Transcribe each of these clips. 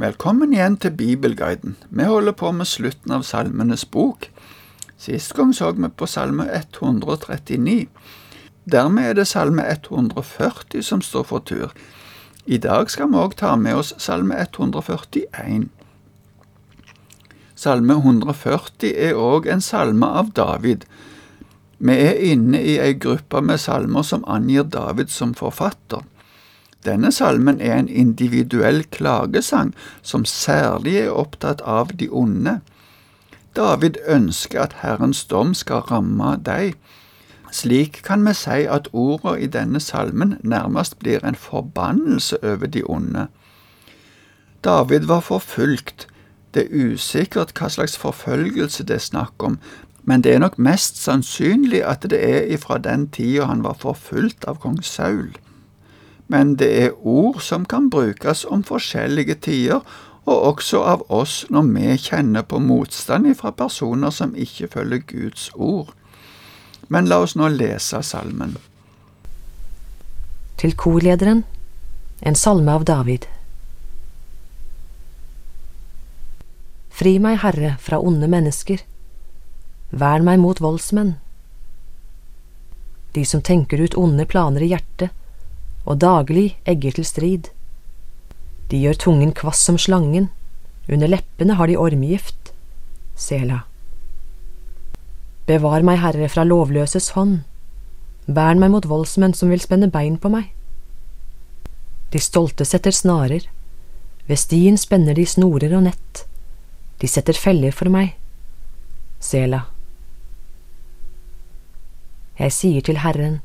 Velkommen igjen til Bibelguiden. Vi holder på med slutten av Salmenes bok. Sist gang så vi på Salme 139. Dermed er det Salme 140 som står for tur. I dag skal vi òg ta med oss Salme 141. Salme 140 er òg en salme av David. Vi er inne i ei gruppe med salmer som angir David som forfatter. Denne salmen er en individuell klagesang som særlig er opptatt av de onde. David ønsker at Herrens dom skal ramme deg. Slik kan vi si at ordene i denne salmen nærmest blir en forbannelse over de onde. David var forfulgt. Det er usikkert hva slags forfølgelse det er snakk om, men det er nok mest sannsynlig at det er ifra den tida han var forfulgt av kong Saul. Men det er ord som kan brukes om forskjellige tider, og også av oss når vi kjenner på motstand fra personer som ikke følger Guds ord. Men la oss nå lese salmen. Til korlederen, en salme av David. Fri meg, Herre, fra onde mennesker. Vern meg mot voldsmenn. De som tenker ut onde planer i hjertet, og daglig egger til strid. De gjør tungen kvass som slangen, under leppene har de ormegift. Sela. Bevar meg, Herre, fra lovløses hånd. Vern meg mot voldsmenn som vil spenne bein på meg. De stolte setter snarer, ved stien spenner de snorer og nett. De setter feller for meg. Sela. Jeg sier til Herren,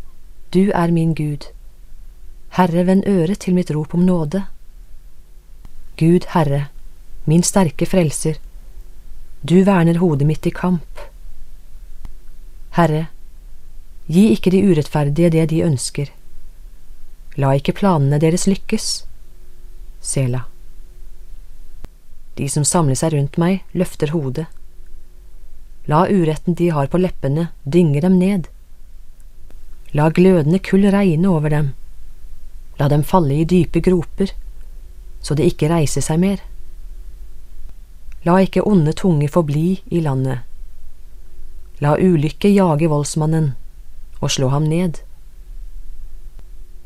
Du er min Gud. Herre, vend øret til mitt rop om nåde. Gud, Herre, min sterke frelser, du verner hodet mitt i kamp. Herre, gi ikke de urettferdige det de ønsker. La ikke planene deres lykkes. Sela. De som samler seg rundt meg, løfter hodet. La uretten de har på leppene, dynge dem ned. La glødende kull regne over dem. La dem falle i dype groper, så de ikke reiser seg mer. La ikke onde tunger forbli i landet. La ulykke jage voldsmannen og slå ham ned.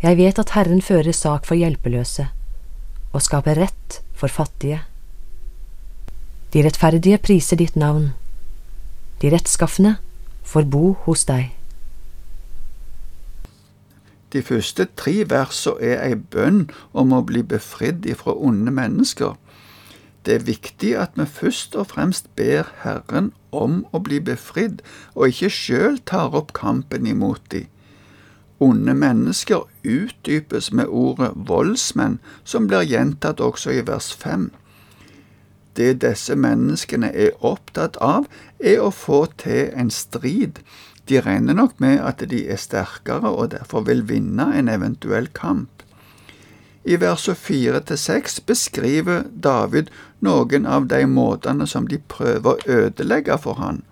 Jeg vet at Herren fører sak for hjelpeløse og skaper rett for fattige. De rettferdige priser ditt navn. De rettskaffende får bo hos deg. De første tre versene er ei bønn om å bli befridd ifra onde mennesker. Det er viktig at vi først og fremst ber Herren om å bli befridd, og ikke sjøl tar opp kampen imot de. Onde mennesker utdypes med ordet voldsmenn, som blir gjentatt også i vers fem. Det disse menneskene er opptatt av, er å få til en strid, de regner nok med at de er sterkere og derfor vil vinne en eventuell kamp. I versene fire til seks beskriver David noen av de måtene som de prøver å ødelegge for han.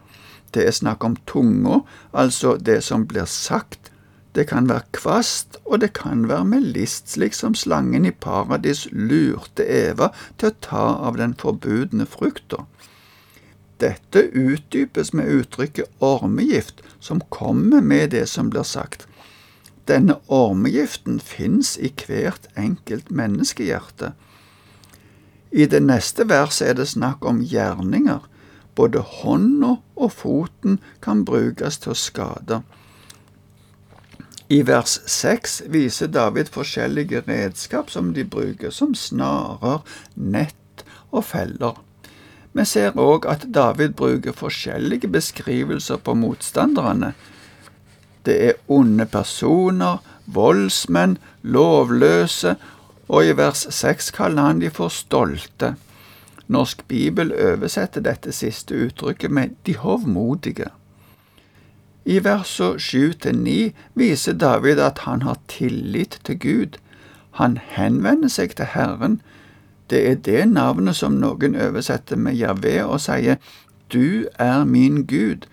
Det er snakk om tunga, altså det som blir sagt. Det kan være kvast, og det kan være med list, slik som slangen i paradis lurte Eva til å ta av den forbudne frukta. Dette utdypes med uttrykket ormegift, som kommer med det som blir sagt. Denne ormegiften fins i hvert enkelt menneskehjerte. I det neste verset er det snakk om gjerninger. Både hånda og foten kan brukes til å skade. I vers seks viser David forskjellige redskap som de bruker, som snarer, nett og feller. Vi ser òg at David bruker forskjellige beskrivelser på motstanderne. Det er onde personer, voldsmenn, lovløse, og i vers seks kaller han de for stolte. Norsk bibel oversetter dette siste uttrykket med de hovmodige. I versene sju til ni viser David at han har tillit til Gud. Han henvender seg til Herren, det er det navnet som noen oversetter med Javé og sier Du er min Gud.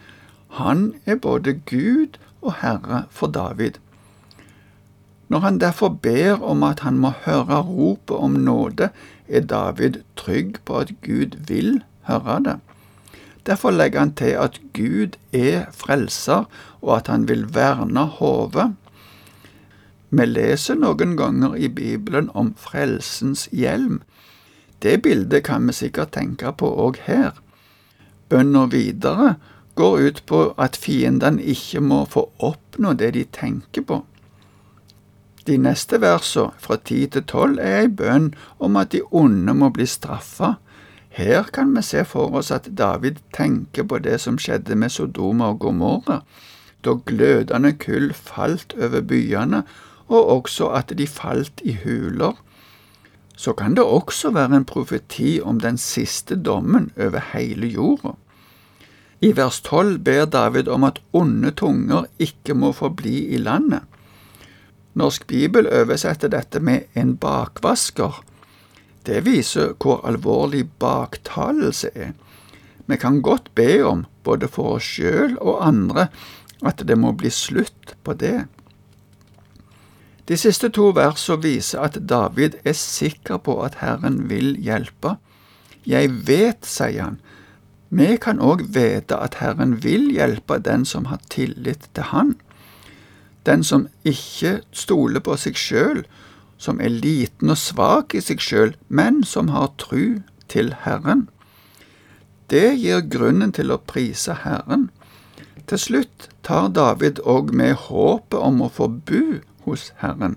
Han er både Gud og Herre for David. Når han derfor ber om at han må høre ropet om nåde, er David trygg på at Gud vil høre det. Derfor legger han til at Gud er frelser, og at han vil verne hodet. Vi leser noen ganger i Bibelen om frelsens hjelm. Det bildet kan vi sikkert tenke på òg her. Bønna videre går ut på at fiendene ikke må få oppnå det de tenker på. De neste versene, fra ti til tolv, er ei bønn om at de onde må bli straffa. Her kan vi se for oss at David tenker på det som skjedde med Sodoma og Gomorra, da glødende kull falt over byene, og også at de falt i huler. Så kan det også være en profeti om den siste dommen over hele jorda. I vers 12 ber David om at onde tunger ikke må forbli i landet. Norsk bibel oversetter dette med en bakvasker. Det viser hvor alvorlig baktalelse er. Vi kan godt be om, både for oss sjøl og andre, at det må bli slutt på det. De siste to versene viser at David er sikker på at Herren vil hjelpe. Jeg vet, sier han. Vi kan òg vite at Herren vil hjelpe den som har tillit til Han den som ikke stoler på seg sjøl, som er liten og svak i seg sjøl, men som har tru til Herren. Det gir grunnen til å prise Herren. Til slutt tar David òg med håpet om å få bo hos Herren.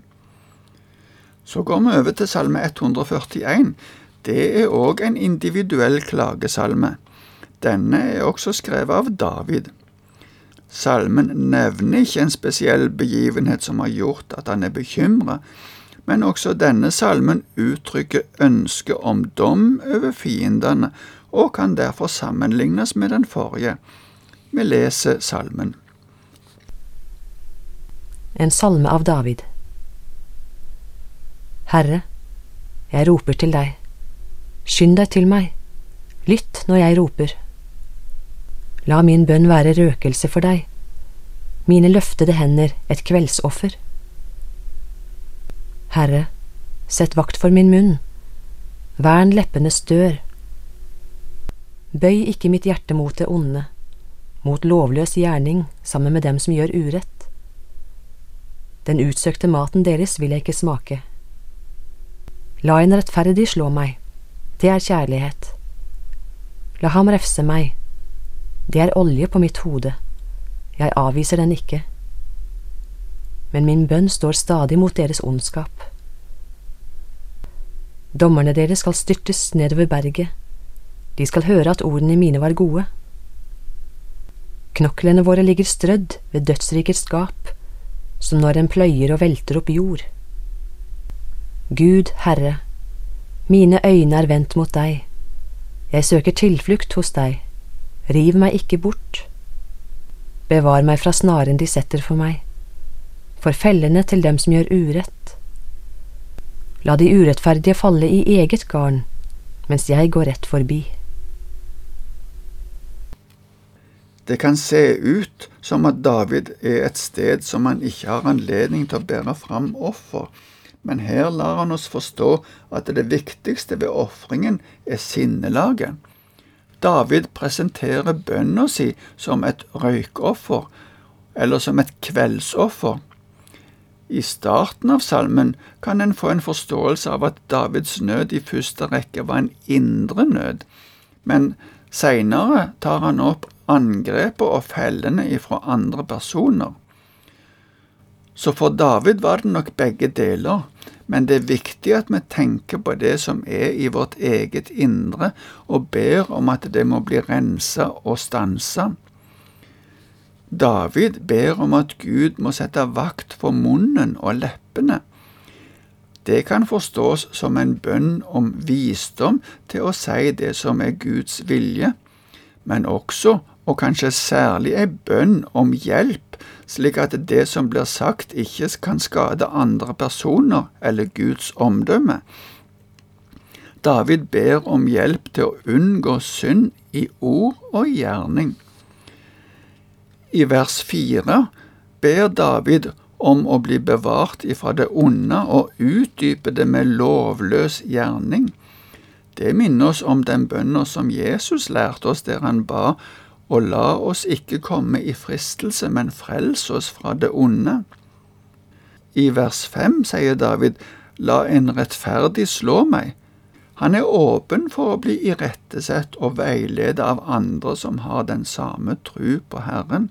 Så går vi over til salme 141. Det er òg en individuell klagesalme. Denne er også skrevet av David. Salmen nevner ikke en spesiell begivenhet som har gjort at han er bekymra, men også denne salmen uttrykker ønske om dom over fiendene, og kan derfor sammenlignes med den forrige. Vi leser salmen. En salme av David Herre, jeg roper til deg. Skynd deg til meg. Lytt når jeg roper. La min bønn være røkelse for deg, mine løftede hender et kveldsoffer. Herre, sett vakt for min munn, vern leppenes dør. Bøy ikke mitt hjerte mot det onde, mot lovløs gjerning sammen med dem som gjør urett. Den utsøkte maten deres vil jeg ikke smake. La en rettferdig slå meg, det er kjærlighet. La ham refse meg, det er olje på mitt hode, jeg avviser den ikke. Men min bønn står stadig mot deres ondskap. Dommerne deres skal styrtes nedover berget, de skal høre at ordene mine var gode. Knoklene våre ligger strødd ved dødsrikets gap, som når en pløyer og velter opp jord. Gud, Herre, mine øyne er vendt mot deg, jeg søker tilflukt hos deg. Riv meg ikke bort. Bevar meg fra snaren de setter for meg, for fellene til dem som gjør urett. La de urettferdige falle i eget garn, mens jeg går rett forbi. Det kan se ut som at David er et sted som han ikke har anledning til å bære fram offer, men her lar han oss forstå at det viktigste ved ofringen er sinnelaget. David presenterer bønna si som et røykoffer, eller som et kveldsoffer. I starten av salmen kan en få en forståelse av at Davids nød i første rekke var en indre nød, men seinere tar han opp angrepet og fellene ifra andre personer. Så for David var det nok begge deler, men det er viktig at vi tenker på det som er i vårt eget indre, og ber om at det må bli rensa og stansa. David ber om at Gud må sette vakt for munnen og leppene. Det kan forstås som en bønn om visdom til å si det som er Guds vilje, men også, og kanskje særlig, ei bønn om hjelp slik at det som blir sagt ikke kan skade andre personer eller Guds omdømme. David ber om hjelp til å unngå synd i ord og gjerning. I vers fire ber David om å bli bevart ifra det onde og utdype det med lovløs gjerning. Det minner oss om den bønna som Jesus lærte oss der han ba, og la oss ikke komme i fristelse, men frels oss fra det onde. I vers fem sier David, La en rettferdig slå meg. Han er åpen for å bli irettesett og veiledet av andre som har den samme tru på Herren.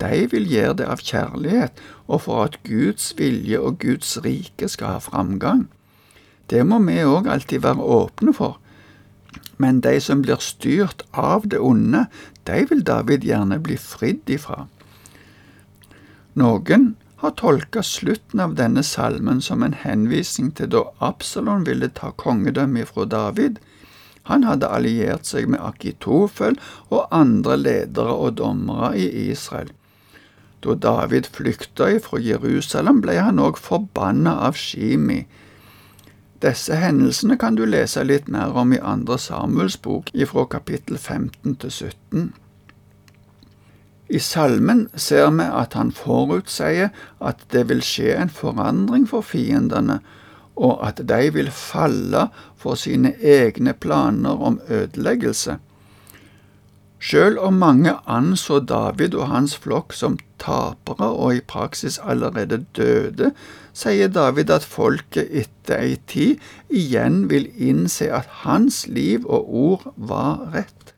De vil gjøre det av kjærlighet og for at Guds vilje og Guds rike skal ha framgang. Det må vi òg alltid være åpne for. Men de som blir styrt av det onde, de vil David gjerne bli fridd ifra. Noen har tolka slutten av denne salmen som en henvisning til da Absalon ville ta kongedømmet fra David. Han hadde alliert seg med Akitofel og andre ledere og dommere i Israel. Da David flykta ifra Jerusalem, ble han òg forbanna av Shimi, disse hendelsene kan du lese litt mer om i andre Samuels bok fra kapittel 15 til 17. I salmen ser vi at han forutsier at det vil skje en forandring for fiendene, og at de vil falle for sine egne planer om ødeleggelse. Sjøl om mange anså David og hans flokk som tapere og i praksis allerede døde, sier David at folket etter ei tid igjen vil innse at hans liv og ord var rett.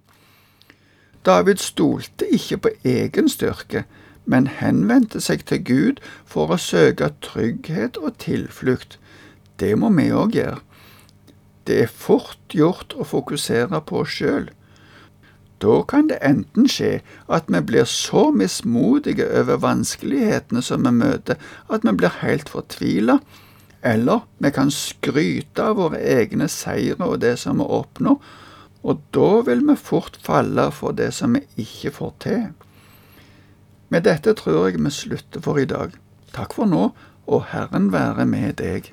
David stolte ikke på egen styrke, men henvendte seg til Gud for å søke trygghet og tilflukt. Det må vi òg gjøre. Det er fort gjort å fokusere på oss sjøl. Da kan det enten skje at vi blir så mismodige over vanskelighetene som vi møter, at vi blir helt fortvila, eller vi kan skryte av våre egne seire og det som vi oppnår, og da vil vi fort falle for det som vi ikke får til. Med dette tror jeg vi slutter for i dag. Takk for nå, og Herren være med deg.